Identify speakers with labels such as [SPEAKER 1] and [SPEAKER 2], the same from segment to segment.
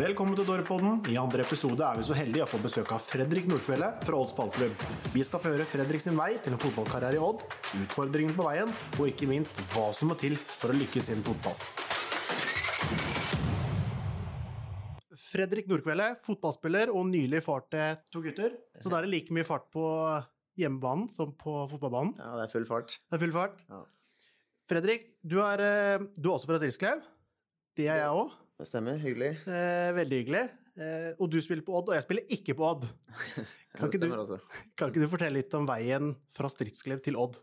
[SPEAKER 1] Velkommen til Dorepodden. I andre episode er vi så heldige å få besøk av Fredrik Nordkvelde fra Odds ballklubb. Vi skal få høre Fredrik sin vei til en fotballkarriere i Odd, utfordringene på veien, og ikke minst hva som må til for å lykkes innen fotball. Fredrik Nordkvelde, fotballspiller og nylig far til to gutter. Så da er det like mye fart på hjemmebanen som på fotballbanen.
[SPEAKER 2] Ja, det er full fart.
[SPEAKER 1] Det er full fart.
[SPEAKER 2] Ja.
[SPEAKER 1] Fredrik, du er, eh, du er også fra Strilsklev. Det er jeg òg.
[SPEAKER 2] Det stemmer. Hyggelig.
[SPEAKER 1] Eh, veldig hyggelig. Eh, og du spiller på Odd, og jeg spiller ikke på Odd. Kan ikke, du,
[SPEAKER 2] også.
[SPEAKER 1] kan ikke du fortelle litt om veien fra Stridsklev til Odd?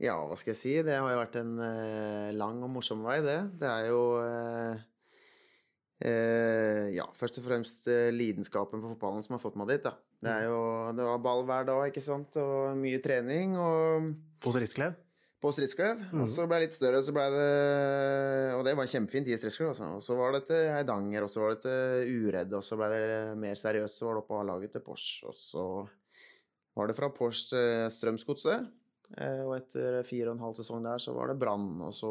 [SPEAKER 2] Ja, hva skal jeg si? Det har jo vært en eh, lang og morsom vei, det. Det er jo eh, eh, Ja, først og fremst eh, lidenskapen for fotballen som har fått meg dit, da. Det er jo Det var ball hver dag, ikke sant, og mye trening og
[SPEAKER 1] På Stridsklev?
[SPEAKER 2] På Stridsklev. Og så ble jeg litt større, så ble det Og det var kjempefint i Stridsklev, altså. Og så var det til Eidanger, og så var det til Uredd, og så ble det mer seriøst, så var det oppe av laget til Pors. og så var det fra Pors til Strømsgodset. Eh, Og etter fire og en halv sesong der, så var det Brann, og så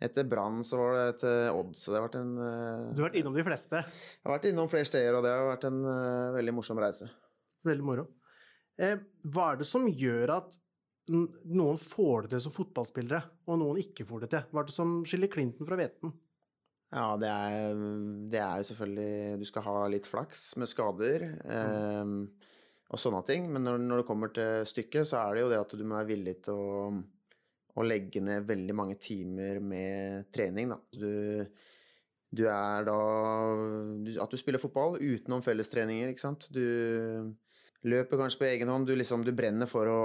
[SPEAKER 2] etter Brann så var det til Odd, så det har vært en eh,
[SPEAKER 1] Du har vært innom de fleste.
[SPEAKER 2] Jeg har vært innom flere steder, og det har vært en eh, veldig morsom reise.
[SPEAKER 1] Veldig moro. Eh, hva er det som gjør at noen får det til som fotballspillere, og noen ikke får det til? Hva er det som skiller Clinton fra Veten?
[SPEAKER 2] Ja, det er, det er jo selvfølgelig Du skal ha litt flaks med skader eh, og sånne ting, men når, når det kommer til stykket, så er det jo det at du må være villig til å, å legge ned veldig mange timer med trening, da. Du, du er da du, At du spiller fotball utenom fellestreninger, ikke sant. Du løper kanskje på egen hånd. Du, liksom, du brenner for å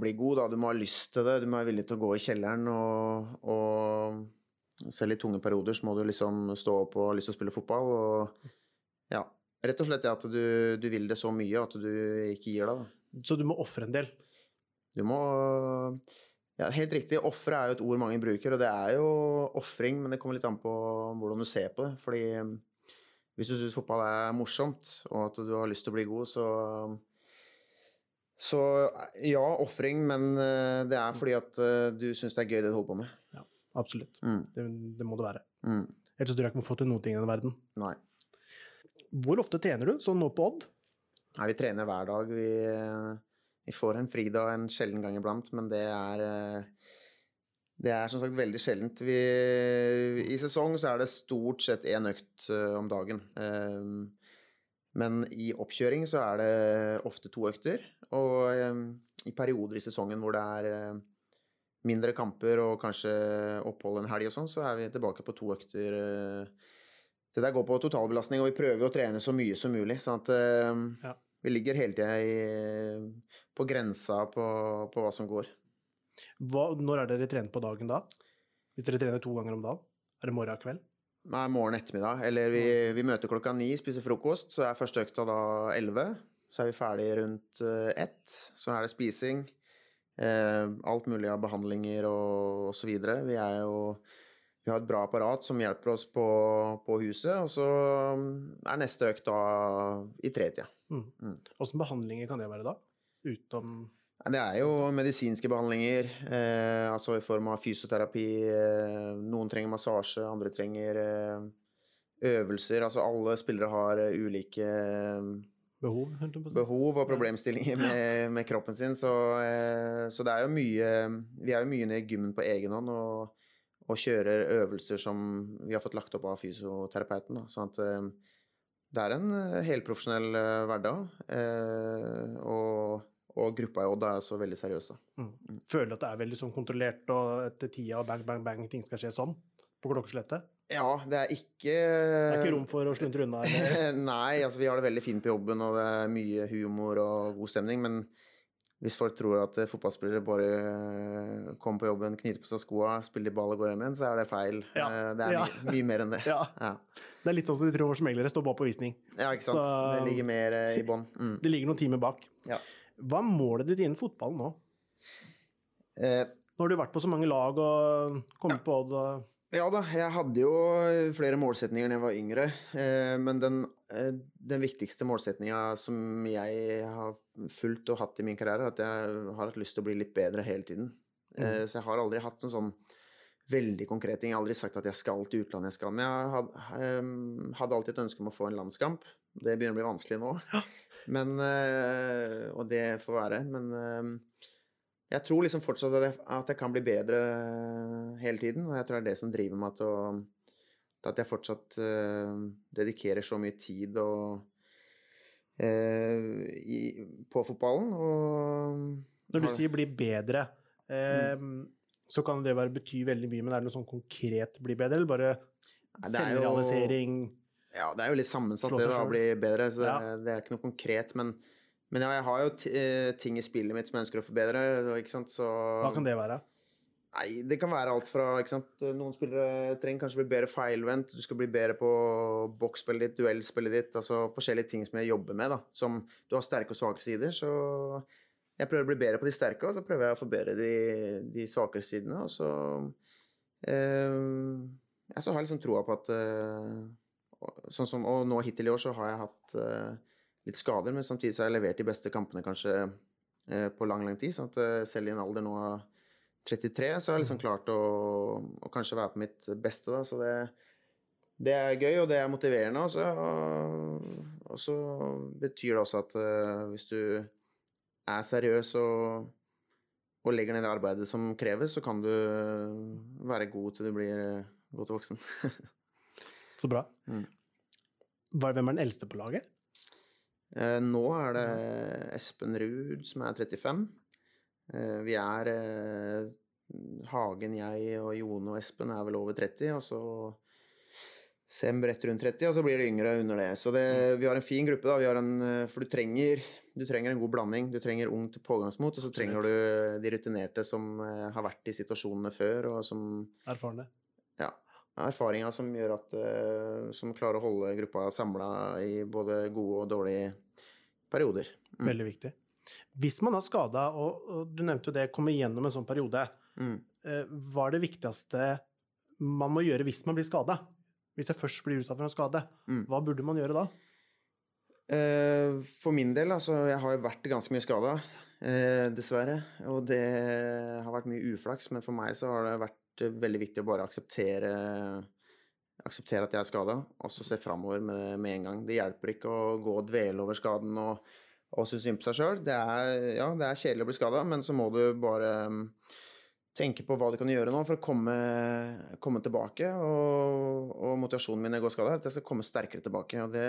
[SPEAKER 2] bli god, da. Du må ha lyst til det. Du må være villig til å gå i kjelleren og, og selv i tunge perioder så må du liksom stå opp og ha lyst til å spille fotball. Og ja, rett og slett det at du, du vil det så mye at du ikke gir deg. Da.
[SPEAKER 1] Så du må ofre en del.
[SPEAKER 2] Du må ja, Helt riktig, ofre er jo et ord mange bruker, og det er jo ofring, men det kommer litt an på hvordan du ser på det. Fordi hvis du syns fotball er morsomt, og at du har lyst til å bli god, så så ja, ofring, men eh, det er fordi at eh, du syns det er gøy det du holder på med.
[SPEAKER 1] Ja, absolutt.
[SPEAKER 2] Mm.
[SPEAKER 1] Det, det må det være.
[SPEAKER 2] Mm.
[SPEAKER 1] Ellers så tror jeg ikke man får til noen ting i denne verden.
[SPEAKER 2] Nei.
[SPEAKER 1] Hvor ofte trener du, sånn nå på Odd?
[SPEAKER 2] Nei, vi trener hver dag. Vi, vi får en fridag en sjelden gang iblant, men det er eh, Det er som sagt veldig sjeldent. Vi, I sesong så er det stort sett én økt eh, om dagen. Eh, Men i oppkjøring så er det ofte to økter. Og eh, i perioder i sesongen hvor det er eh, mindre kamper og kanskje opphold en helg og sånn, så er vi tilbake på to økter. eh, Det der går på totalbelastning, og vi prøver å trene så mye som mulig. sånn at eh,
[SPEAKER 1] Ja.
[SPEAKER 2] vi ligger hele tida på grensa på, på hva som går.
[SPEAKER 1] Hva, når er dere trent på dagen da? Hvis dere trener to ganger om dagen? Er det morgen og kveld?
[SPEAKER 2] Nei, morgen ettermiddag. Eller vi, vi møter klokka ni, spiser frokost, så er første økta da elleve. Så er vi ferdig rundt eh, ett. Så er det spising. Eh, alt mulig av behandlinger og, osv. Vi er jo vi har et bra apparat som hjelper oss på, på huset, og så mm, er neste økt da i tretida.
[SPEAKER 1] Åssen behandlinger kan det være da? Utenom
[SPEAKER 2] Det er jo medisinske behandlinger, eh, altså i form av fysioterapi. Eh, noen trenger massasje, andre trenger eh, øvelser. Altså alle spillere har eh, ulike
[SPEAKER 1] behov? holdt jeg på å si?
[SPEAKER 2] behov og problemstillinger med, med kroppen sin, så, eh, så det er jo mye Vi er jo mye nede i gymmen på egen hånd og, og kjører øvelser som vi har fått lagt opp av fysioterapeuten. Da, sånn at eh, det er en eh, helprofesjonell hverdag. og, og gruppa i Odd er også veldig seriøs.
[SPEAKER 1] Mm. Føler du at det er veldig sånn kontrollert, og etter tida og bang, bang, bang, ting skal skje sånn? På klokkeslettet?
[SPEAKER 2] Ja, det er ikke
[SPEAKER 1] Det er ikke rom for å sluntre unna?
[SPEAKER 2] Nei, altså vi har det veldig fint på jobben, og det er mye humor og god stemning, men hvis folk tror at eh, fotballspillere bare eh, kommer på jobben, knyter på seg skoa, spiller ball og går hjem igjen, så er det feil.
[SPEAKER 1] Ja,
[SPEAKER 2] Eh, Det er
[SPEAKER 1] ja.
[SPEAKER 2] mye, mye mer enn det.
[SPEAKER 1] Ja.
[SPEAKER 2] Ja.
[SPEAKER 1] Det er litt sånn som de tror våre meglere står bak på visning.
[SPEAKER 2] Ja, ikke sant.
[SPEAKER 1] Så-
[SPEAKER 2] Det ligger mer i bånn. Mm.
[SPEAKER 1] Det ligger noen timer bak.
[SPEAKER 2] Ja.
[SPEAKER 1] Hva er målet ditt innen fotballen nå?
[SPEAKER 2] Eh,
[SPEAKER 1] Nå har du vært på så mange lag og kommet på og
[SPEAKER 2] Ja da, jeg hadde jo flere målsetninger da jeg var yngre, eh, men den, eh, den viktigste målsetninga som jeg har fulgt og hatt i min karriere, er at jeg har hatt lyst til å bli litt bedre hele tiden. Eh, Så jeg har aldri hatt noen sånn veldig konkret ting. Jeg har aldri sagt at jeg skal til utlandet, jeg skal. Men jeg hadde, um, hadde alltid et ønske om å få en landskamp. Det begynner å bli vanskelig nå. Men, og det får være. Men uh, jeg tror liksom fortsatt at jeg, at jeg, kan bli bedre hele tiden. Og jeg tror det er det som driver meg til, å, at jeg fortsatt uh, dedikerer så mye tid og, i, på fotballen. Og
[SPEAKER 1] Når du sier 'bli bedre', mm så kan det være, bety veldig mye, men er det noe sånn konkret bli bedre, eller bare selvrealisering?
[SPEAKER 2] Ja, det er jo litt sammensatt det å bli bedre, så ja. det, det, er ikke noe konkret. Men, men ja, jeg har jo eh, ting i spillet mitt som jeg ønsker å forbedre, ikke sant, så
[SPEAKER 1] Hva kan det være?
[SPEAKER 2] Nei, det kan være alt fra ikke sant? Noen spillere trenger kanskje bli bedre feilvendt, du skal bli bedre på boksspillet ditt, duellspillet ditt, altså forskjellige ting som jeg jobber med, da. Som du har sterke og svake sider, så jeg prøver å bli bedre på de sterke, og så prøver jeg å forbedre de, de svakere sidene. Og så eh, Jeg så har liksom troa på at eh, sånn som, Og nå hittil i år så har jeg hatt eh, litt skader, men samtidig så har jeg levert de beste kampene kanskje eh, på lang, lang tid. sånn at eh, selv i en alder nå av 33, så har jeg liksom mm. klart å, å kanskje være på mitt beste, da. Så det, det er gøy, og det er motiverende. Og så, og så betyr det også at uh, hvis du er seriøs og, og legger ned det arbeidet som kreves, så kan du være god til du blir godt voksen.
[SPEAKER 1] så bra. Mm. Hvem er den eldste på laget?
[SPEAKER 2] Eh, nå er det Espen Ruud som er 35. Eh, vi er eh, Hagen, jeg og Jone og Espen er vel over 30, og så Sem rett rundt 30, og så blir det yngre under det. Så det, vi har en fin gruppe, da. En, for du trenger, du trenger, en god blanding. Du trenger ungt pågangsmot, og så trenger du de rutinerte som har vært i situasjonene før, og som
[SPEAKER 1] Erfarne.
[SPEAKER 2] Ja. Erfaringer som gjør at uh, Som klarer å holde gruppa samla i både gode og dårlige perioder.
[SPEAKER 1] Mm. Veldig viktig. Hvis man har skada, og, du nevnte jo det, komme gjennom en sånn periode, mm. uh, hva er det viktigste man må gjøre hvis man blir skada? Hvis jeg først blir utsatt for en skade, mm. hva burde man gjøre da?
[SPEAKER 2] Uh, for min del, altså Jeg har jo vært ganske mye skada, dessverre. Og det har vært mye uflaks, men for meg så har det vært veldig viktig å bare akseptere akseptere at jeg er skada, og så se framover med, med, en gang. Det hjelper ikke å gå og dvele over skaden og, og synes synd på seg sjøl. Det, ja, det er kjedelig å bli skada, men så må du bare um, tenke på hva du kan gjøre nå for å komme, komme tilbake. Og, og, motivasjonen min når jeg går skada, er at jeg skal komme sterkere tilbake. Og det,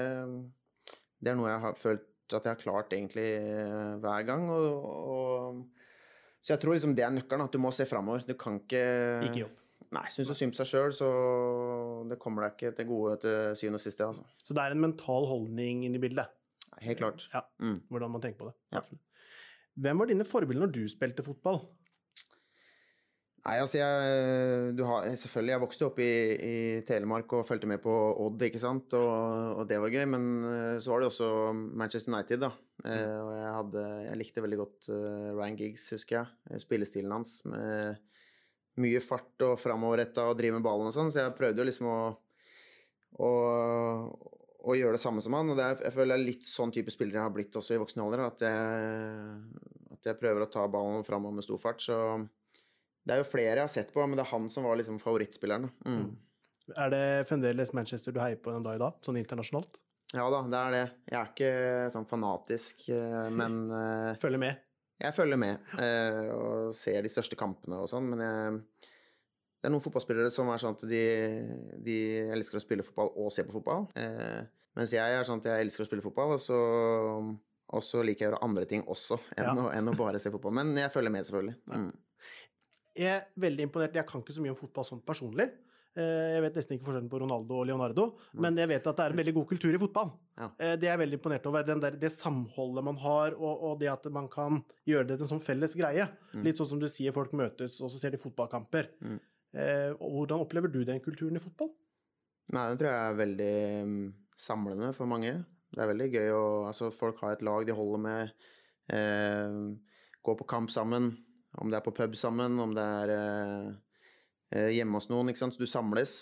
[SPEAKER 2] det, er noe jeg har følt at jeg har klart egentlig eh, hver gang. Og, og, så jeg tror liksom det er nøkkelen, at du må se framover. Du kan ikke
[SPEAKER 1] Ikke jobb.
[SPEAKER 2] Nei, syns du synd på seg sjøl, så det kommer deg ikke til gode til syvende og siste. Altså.
[SPEAKER 1] Så det er en mental holdning inn i bildet?
[SPEAKER 2] Helt klart.
[SPEAKER 1] Ja, mm. Hvordan man tenker på det. Ja. Hvem var dine forbilder når du spilte fotball?
[SPEAKER 2] Nei, altså jeg, har, Selvfølgelig, jeg vokste opp i, i, Telemark og fulgte med på Odd, ikke sant, og, og, det var gøy. Men eh, så var det også Manchester United, da. Eh, og jeg, hadde, jeg likte veldig godt uh, Ryan Giggs, husker jeg. Spillestilen hans med mye fart og framoverretta og drive med ballen og sånn. Så jeg prøvde jo liksom å, å, å gjøre det samme som han. Og er, jeg føler det er litt sånn type spiller jeg har blitt også i voksen alder. At jeg, at jeg prøver å ta ballen framover med stor fart. så det er jo flere jeg har sett på, men det er han som var liksom favorittspilleren. Mm.
[SPEAKER 1] Er det fremdeles Manchester du heier på den dag i dag, sånn internasjonalt?
[SPEAKER 2] Ja da, det er det. Jeg er ikke sånn fanatisk, eh, men eh,
[SPEAKER 1] Følger med?
[SPEAKER 2] Jeg følger med eh, og ser de største kampene og sånn, men jeg, det er noen fotballspillere som er sånn at de, de elsker å spille fotball og se på fotball. mens jeg er sånn at jeg elsker å spille fotball, og så, og så liker jeg å gjøre andre ting også enn, ja. å, enn å, bare se fotball. Men jeg følger med, selvfølgelig. Mm
[SPEAKER 1] jeg er veldig imponert. Jeg kan ikke så mye om fotball sånn personlig. Eh, jeg vet nesten ikke forskjellen på Ronaldo og Leonardo, men jeg vet at det er en veldig god kultur i fotball. Ja. Eh, det er jeg veldig imponert over. Der, det samholdet man har, og, og, det at man kan gjøre det til en sånn felles greie. Mm. Litt sånn som du sier, folk møtes, og så ser de fotballkamper. Mm. Eh, hvordan opplever du den kulturen i fotball?
[SPEAKER 2] Nei, Den tror jeg er veldig um, samlende for mange. Det er veldig gøy å Altså, folk har et lag de holder med. Eh, går på kamp sammen. Om det er på pub sammen, om det er eh, hjemme hos noen. ikke sant? Så du samles.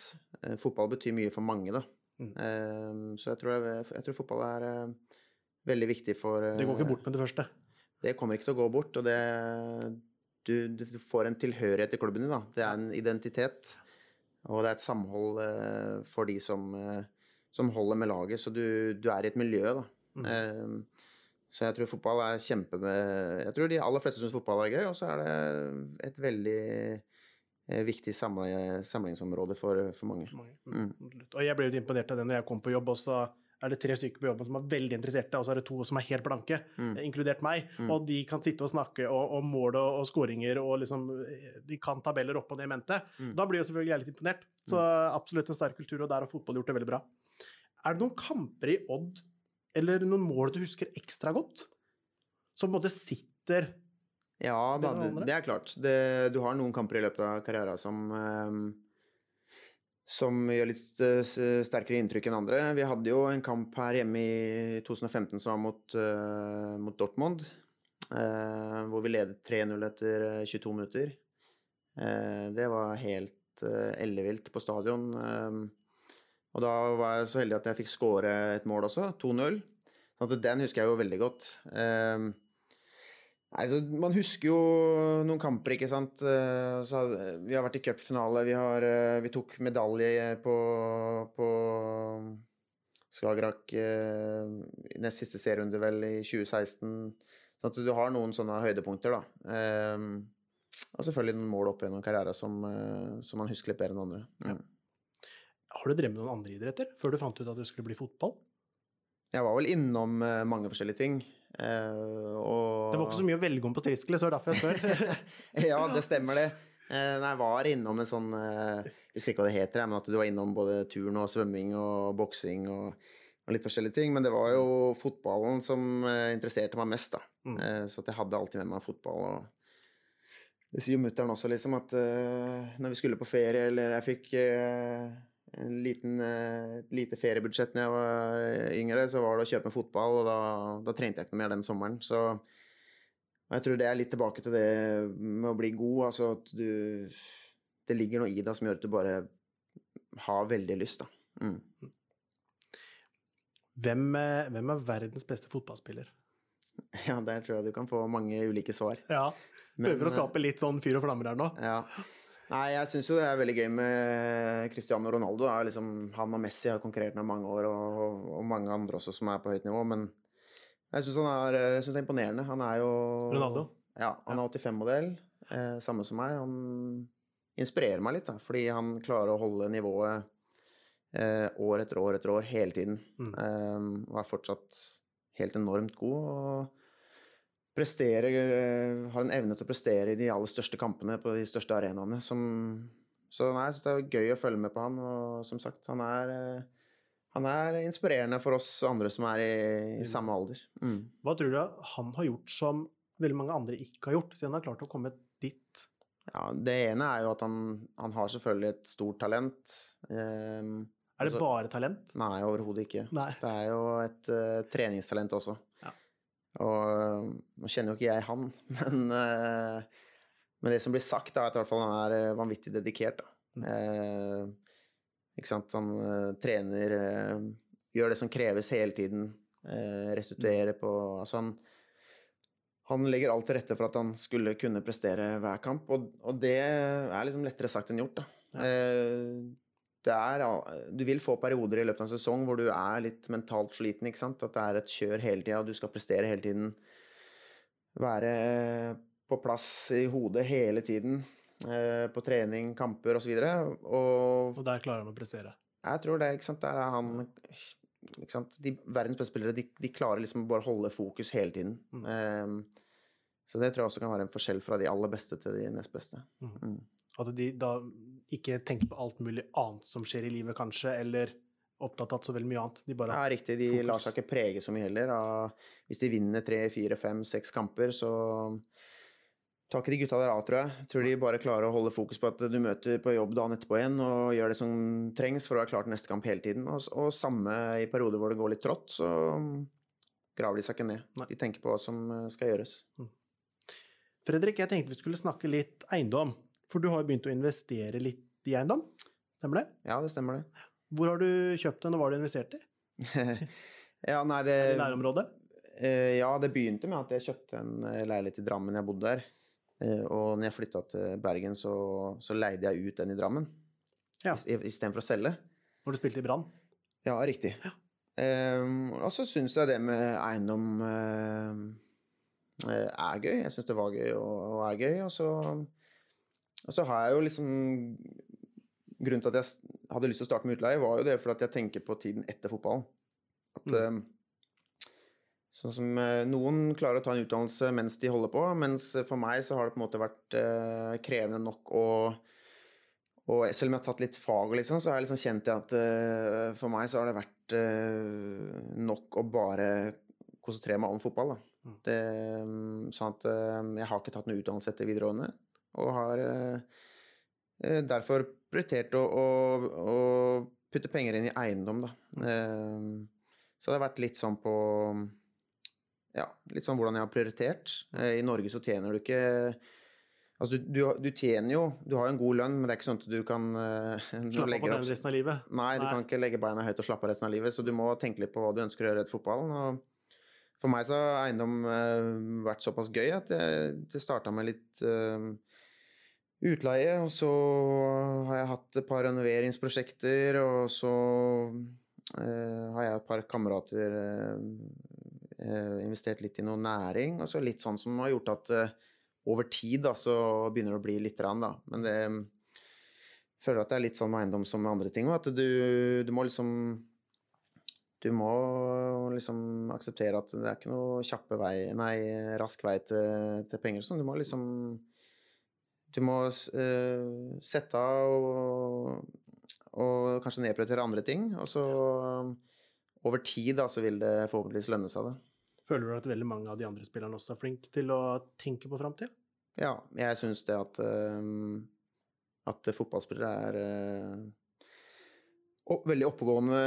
[SPEAKER 2] Eh, fotball betyr mye for mange, da. Mm. Eh, så jeg tror, jeg, jeg tror, fotball er eh, veldig viktig for
[SPEAKER 1] Det går ikke bort med det første?
[SPEAKER 2] Det kommer ikke til å gå bort, og det du, du får en tilhørighet til klubben din, da. Det er en identitet. Og det er et samhold eh, for de som, eh, som holder med laget. Så du, du er i et miljø, da. Mm. så jeg tror fotball er kjempe... Jeg tror de aller fleste syns fotball er gøy, og så er det et veldig eh, viktig samle, samlingsområde for, for mange.
[SPEAKER 1] Mange. Mm. Og jeg ble jo imponert av det når jeg kom på jobb, og så er det tre stykker på jobben som er veldig interesserte, og så er det to som er helt blanke, inkludert meg. Og de kan sitte og snakke og- om mål og, og skåringer, og liksom De kan tabeller opp og ned i mente. Da blir jeg selvfølgelig jeg litt imponert. Så absolutt en sterk kultur, og der har fotball gjort det veldig bra. Er det noen kamper i Odd, eller noen mål du husker ekstra godt, som på en måte sitter
[SPEAKER 2] Ja, da, det, det er klart. Det, du har noen kamper i løpet av karrieren som ehm, som gjør litt eh, sterkere inntrykk enn andre. Vi hadde jo en kamp her hjemme i 2015 som var mot, uh, mot Dortmund. Uh, hvor vi ledet 3-0 etter eh, 22 minutter. Uh, det var helt uh, ellevilt på stadion. og da var jeg så heldig at jeg fikk skåre et mål også, 2-0. Så at den husker jeg jo veldig godt. Ehm, Nei, så Man husker jo noen kamper, ikke sant. Eh, Så, vi har vært i cupfinale, vi, har, eh, vi tok medalje på, på Skagerrak eh, i nest siste serierunde, vel, i 2016. Sånn at du har noen sånne høydepunkter, da. Eh, Og selvfølgelig noen mål opp gjennom karrieren som, eh, som man husker litt bedre enn andre. Mm.
[SPEAKER 1] Har du drevet med noen andre idretter før du fant ut at det skulle bli fotball?
[SPEAKER 2] Jeg var vel innom eh, mange forskjellige ting. Eh, og
[SPEAKER 1] Det var ikke så mye å velge om på Striskele, så det er derfor jeg spør.
[SPEAKER 2] ja, det stemmer det. Eh, Nei, jeg var innom en sånn eh, Jeg husker ikke hva det heter, men at du var innom både turn og svømming og boksing og, og litt forskjellige ting. Men det var jo fotballen som interesserte meg mest, da.
[SPEAKER 1] Mm.
[SPEAKER 2] Så jeg hadde alltid med meg fotball. og det sier jo mutter'n også, liksom, at når vi skulle på ferie, eller jeg fikk en liten, eh, et lite feriebudsjett når jeg var yngre, så var det å kjøpe en fotball, og da, da trengte jeg ikke noe mer den sommeren. Så jeg tror det er litt tilbake til det med å bli god, altså at du Det ligger noe i deg som gjør at du bare har veldig lyst, da. Mm.
[SPEAKER 1] Hvem, eh, hvem er verdens beste fotballspiller?
[SPEAKER 2] Ja, der tror jeg du kan få mange ulike svar.
[SPEAKER 1] Ja, Prøver å skape litt sånn fyr og flammer her nå.
[SPEAKER 2] Ja. Nei, jeg syns jo det er veldig gøy med Cristiano Ronaldo. Liksom, han og Messi har konkurrert med mange år, og, og mange andre også som er på høyt nivå. Men jeg syns han er, synes det er imponerende. Han er jo
[SPEAKER 1] Ronaldo?
[SPEAKER 2] Ja, han er 85-modell, eh, samme som meg. Han inspirerer meg litt, da, fordi han klarer å holde nivået eh, år etter år etter år hele tiden.
[SPEAKER 1] Mm.
[SPEAKER 2] Eh, og er fortsatt helt enormt god. og presterer, eh, har en evne til å prestere i de aller største kampene på de største arenaene. Som, så nei, så det er gøy å følge med på han. Og som sagt, han er, eh, han er inspirerende for oss andre som er i, i samme alder. Mm.
[SPEAKER 1] Hva tror du han har gjort som veldig mange andre ikke har gjort, siden han har klart å komme dit?
[SPEAKER 2] Ja, det ene er jo at han, han har selvfølgelig et stort talent. Um,
[SPEAKER 1] Er det
[SPEAKER 2] Altså-
[SPEAKER 1] bare talent?
[SPEAKER 2] nei, overhodet ikke.
[SPEAKER 1] Nei.
[SPEAKER 2] Det er jo et uh, treningstalent også.
[SPEAKER 1] Ja.
[SPEAKER 2] Og eh, nå kjenner jo ikke jeg han, men, eh, men det som blir sagt, da, er at i hvert fall han er eh, vanvittig dedikert. Da.
[SPEAKER 1] Mm.
[SPEAKER 2] Eh, ikke sant? Han eh, trener, eh, gjør det som kreves hele tiden. Uh, restituerer på Altså han han legger alt til rette for at han skulle kunne prestere hver kamp, og, og det er liksom lettere sagt enn gjort. Da. Eh, det er, du vil få perioder i løpet av en sesong hvor du er litt mentalt sliten. At det er et kjør hele tida, og du skal prestere hele tiden. Være på plass i hodet hele tiden. eh, På trening, kamper osv. Og, og
[SPEAKER 1] Og der klarer han å prestere.
[SPEAKER 2] jeg tror det, ikke sant. Der er han ikke sant? De verdens beste spillere de, de klarer liksom bare å holde fokus hele tiden.
[SPEAKER 1] Mm.
[SPEAKER 2] Ehm, så det tror jeg også kan være en forskjell fra de aller beste til de nest beste. Mm.
[SPEAKER 1] At de da ikke tenker på alt mulig annet som skjer i livet, kanskje, eller opptatt av så veldig mye annet. De bare
[SPEAKER 2] Ja, riktig. De
[SPEAKER 1] fokus.
[SPEAKER 2] lar seg ikke prege så mye heller. hvis de vinner tre, fire, fem, seks kamper, så tar ikke de gutta der av, tror jeg. Jeg tror de bare klarer å holde fokus på at du møter på jobb dagen etterpå igjen og gjør det som trengs for å være klar til neste kamp hele tiden. Og, og samme i perioder hvor det går litt trått, så graver de seg ikke ned.
[SPEAKER 1] Nei.
[SPEAKER 2] De tenker på hva som eh, skal gjøres.
[SPEAKER 1] Fredrik, jeg tenkte vi skulle snakke litt eiendom. For du har begynt å investere litt i eiendom. Stemmer det?
[SPEAKER 2] Ja, det stemmer det.
[SPEAKER 1] Hvor har du kjøpt den, og hva har du investert i?
[SPEAKER 2] ja, nei, det
[SPEAKER 1] I nærområdet?
[SPEAKER 2] Eh, ja, det begynte med at jeg kjøpte en eh, leilighet i Drammen. Jeg bodde der. Eh, og når jeg flytta til Bergen, så, så leide jeg ut den i Drammen
[SPEAKER 1] Ja.
[SPEAKER 2] istedenfor å selge.
[SPEAKER 1] Når du spilte i Brann.
[SPEAKER 2] Ja, riktig. Ehm, og så syns jeg det med eiendom eh, er gøy. Jeg syns det var gøy og, og er gøy. Og så, og så har jeg jo liksom Grunnen til at jeg hadde lyst til å starte med utleie, var jo det fordi at jeg tenker på tiden etter fotballen. At mm. Sånn som eh, noen klarer å ta en utdannelse mens de holder på, mens for meg så har det på en måte vært eh, krevende nok å og selv om jeg har tatt litt fag, liksom, så har jeg liksom kjent det at uh, for meg så har det vært uh, nok å bare konsentrere meg om fotball. Da.
[SPEAKER 1] Mm.
[SPEAKER 2] Det, mm, sånn at eh, jeg har ikke tatt noe utdannelse etter videregående, og har eh, eh, derfor prioritert å, å, å putte penger inn i eiendom, da. Eh, så det har vært litt sånn på Ja, litt sånn hvordan jeg har prioritert. Eh, I Norge så tjener du ikke Altså, du, du, tjener jo Du har jo en god lønn, men det er ikke sånn at du kan eh,
[SPEAKER 1] Slappe av på den resten av livet.
[SPEAKER 2] Nei, du
[SPEAKER 1] Nei.
[SPEAKER 2] kan ikke legge beina høyt og slappe av resten av livet, så du må tenke litt på hva du ønsker å gjøre etter fotballen. Og for meg så har eiendom uh, vært såpass gøy at jeg, det starta med litt uh, utleie, og så har jeg hatt et par renoveringsprosjekter, og så uh, har jeg et par kamerater investert litt i noe næring, og så litt sånn som har gjort at over tid da, så begynner det å bli litt rann, da. Men det føler at det er litt sånn med eiendom som med andre ting, og at du, du må liksom Du må liksom akseptere at det er ikke noe kjappe vei, nei, rask vei til, til penger. Sånn. Du må liksom Du må uh, sette av og, og kanskje nedprioritere andre ting, og så over tid da, så vil det forhåpentligvis lønne seg, det.
[SPEAKER 1] Føler du at veldig mange av de andre spillerne også er flinke til å tenke på framtida?
[SPEAKER 2] Ja, jeg syns det at eh, at fotballspillere er opp, veldig oppegående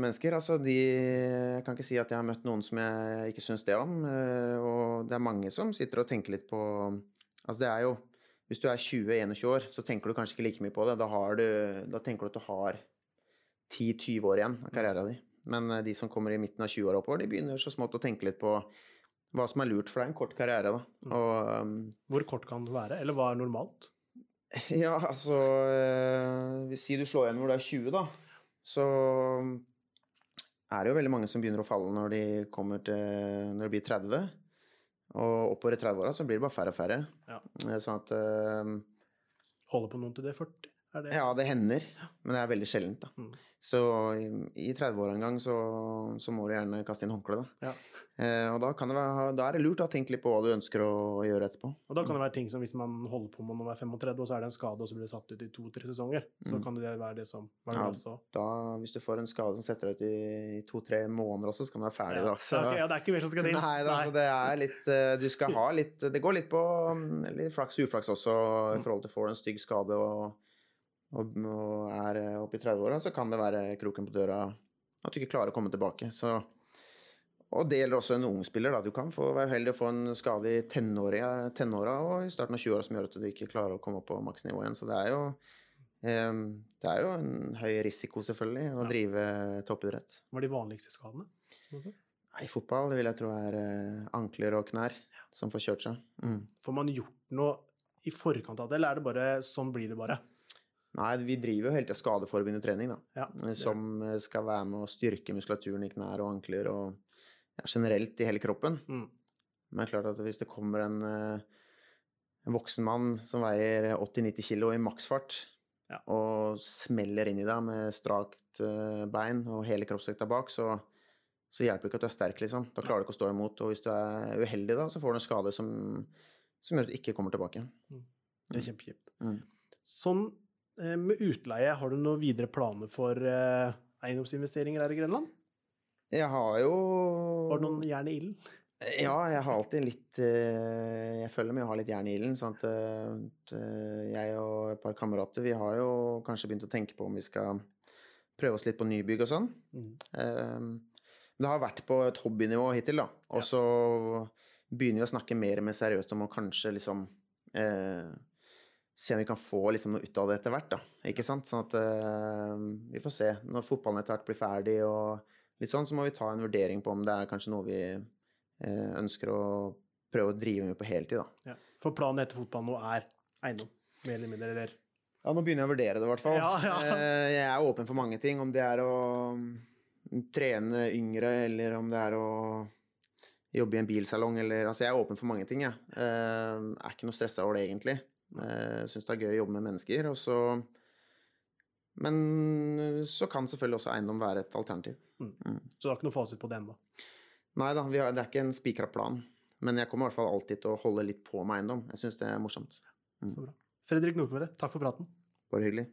[SPEAKER 2] mennesker. Altså, de Jeg kan ikke si at jeg har møtt noen som jeg ikke syns det om. eh, og det er mange som sitter og tenker litt på Altså, det er jo Hvis du er 20-21 år, så tenker du kanskje ikke like mye på det. Da, har du, da tenker du at du har 10-20 år igjen av karrieren din. Men eh, de som kommer i midten av 20-åra oppover, de begynner så smått å tenke litt på hva som er lurt, for det er en kort karriere, da. Og um,
[SPEAKER 1] Hvor kort kan den være, eller hva er normalt?
[SPEAKER 2] ja, altså eh, si du slår igjen når du er 20, da, så er det jo veldig mange som begynner å falle når de kommer til Når de blir 30. Og oppover i 30-åra så blir det bare færre og færre.
[SPEAKER 1] Ja.
[SPEAKER 2] Eh, Sånn at eh,
[SPEAKER 1] Holder på noen til det er 40? Det?
[SPEAKER 2] Ja, det hender, men det er veldig sjeldent, da.
[SPEAKER 1] Mm.
[SPEAKER 2] Så i, i 30-åra en gang så, så må du gjerne kaste inn håndkleet, da.
[SPEAKER 1] Ja.
[SPEAKER 2] Eh, og da, kan det være, da er det lurt å tenke litt på hva du ønsker å, gjøre etterpå.
[SPEAKER 1] Og da kan det være ting som hvis man holder på med når man er 35, og så er det en skade, og så blir det satt ut i to-tre sesonger, så
[SPEAKER 2] Mm.
[SPEAKER 1] kan det være det som var det.
[SPEAKER 2] Da, hvis du får en skade som setter deg ut i to-tre måneder også, så kan du være ferdig,
[SPEAKER 1] Ja.
[SPEAKER 2] da. Så,
[SPEAKER 1] Ja, ok, ja, det er ikke mer som skal til.
[SPEAKER 2] Nei, da, så det er litt eh, Du skal ha litt Det går litt på mm, litt flaks og uflaks også i forhold til får du en stygg skade og, og, og er eh, oppe i 30-åra, så kan det være kroken på døra at du ikke klarer å komme tilbake. Så og det gjelder også en ung spiller. Da. Du kan få, være uheldig å få en skade i tenåra og i starten av 20-åra som gjør at du ikke klarer å komme opp på maksnivå igjen. Så det er jo, um, det er jo en høy risiko, selvfølgelig, å
[SPEAKER 1] Ja.
[SPEAKER 2] drive toppidrett.
[SPEAKER 1] Hva er de vanligste skadene?
[SPEAKER 2] I fotball vil jeg tro er eh, ankler og knær som får kjørt seg. Mm.
[SPEAKER 1] Får man gjort noe i forkant av det, eller er det bare sånn blir det bare?
[SPEAKER 2] Nei, vi driver jo hele tida skadeforebyggende trening, da.
[SPEAKER 1] Ja,
[SPEAKER 2] eh, Som eh, skal være med å styrke muskulaturen i knær og ankler og ja, generelt i hele kroppen.
[SPEAKER 1] Mm.
[SPEAKER 2] Men det er klart at hvis det kommer en, eh, en voksen mann som veier 80-90 kilo i maksfart,
[SPEAKER 1] Ja.
[SPEAKER 2] og smeller inn i deg med strakt bein og hele kroppsvekta bak, så, så hjelper det ikke at du er sterk, liksom. Da klarer du ikke å stå imot. Og hvis du er uheldig, da, så får du en skade som, som gjør at du ikke kommer tilbake.
[SPEAKER 1] Det er kjempekjipt.
[SPEAKER 2] Mm.
[SPEAKER 1] Sånn med utleie, har du noen videre planer for eh, eiendomsinvesteringer her i Grenland?
[SPEAKER 2] Jeg har jo
[SPEAKER 1] Har du noen jern i ilden?
[SPEAKER 2] Ja, jeg har alltid litt eh, Jeg føler med å ha litt jern i ilden. Sånn at eh, eh, jeg og et par kamerater, vi har jo kanskje begynt å tenke på om vi skal prøve oss litt på nybygg og sånn.
[SPEAKER 1] Mm.
[SPEAKER 2] Eh, Det har vært på et hobbynivå hittil, da. Og så begynner vi å snakke mer og mer seriøst om å kanskje liksom eh, Se om vi kan få liksom noe ut av det etter hvert, da. Ikke sant? Sånn at uh, vi får se. Når fotballen etter hvert blir ferdig og litt sånn, så må vi ta en vurdering på om det er kanskje noe vi uh, ønsker å prøve å drive med på heltid, da.
[SPEAKER 1] Ja. For planen etter fotballen nå er eiendom, mer eller mindre, eller
[SPEAKER 2] Ja, nå begynner jeg å vurdere det, i hvert fall.
[SPEAKER 1] Ja, ja.
[SPEAKER 2] Uh, Jeg er åpen for mange ting. Om det er å mm, trene yngre, eller om det er å jobbe i en bilsalong, eller Altså, jeg er åpen for mange ting, jeg. Er ikke noe stressa over det, egentlig. Eh, Syns det er gøy å jobbe med mennesker, og så Men så kan selvfølgelig også eiendom være et alternativ.
[SPEAKER 1] Så du har ikke noe fasit på det ennå?
[SPEAKER 2] Nei da, har, det er ikke en spikra plan. Men jeg kommer i hvert fall alltid til å holde litt på med eiendom. Jeg syns det er morsomt.
[SPEAKER 1] Så bra. Fredrik Nordkvære, takk for praten.
[SPEAKER 2] Bare hyggelig.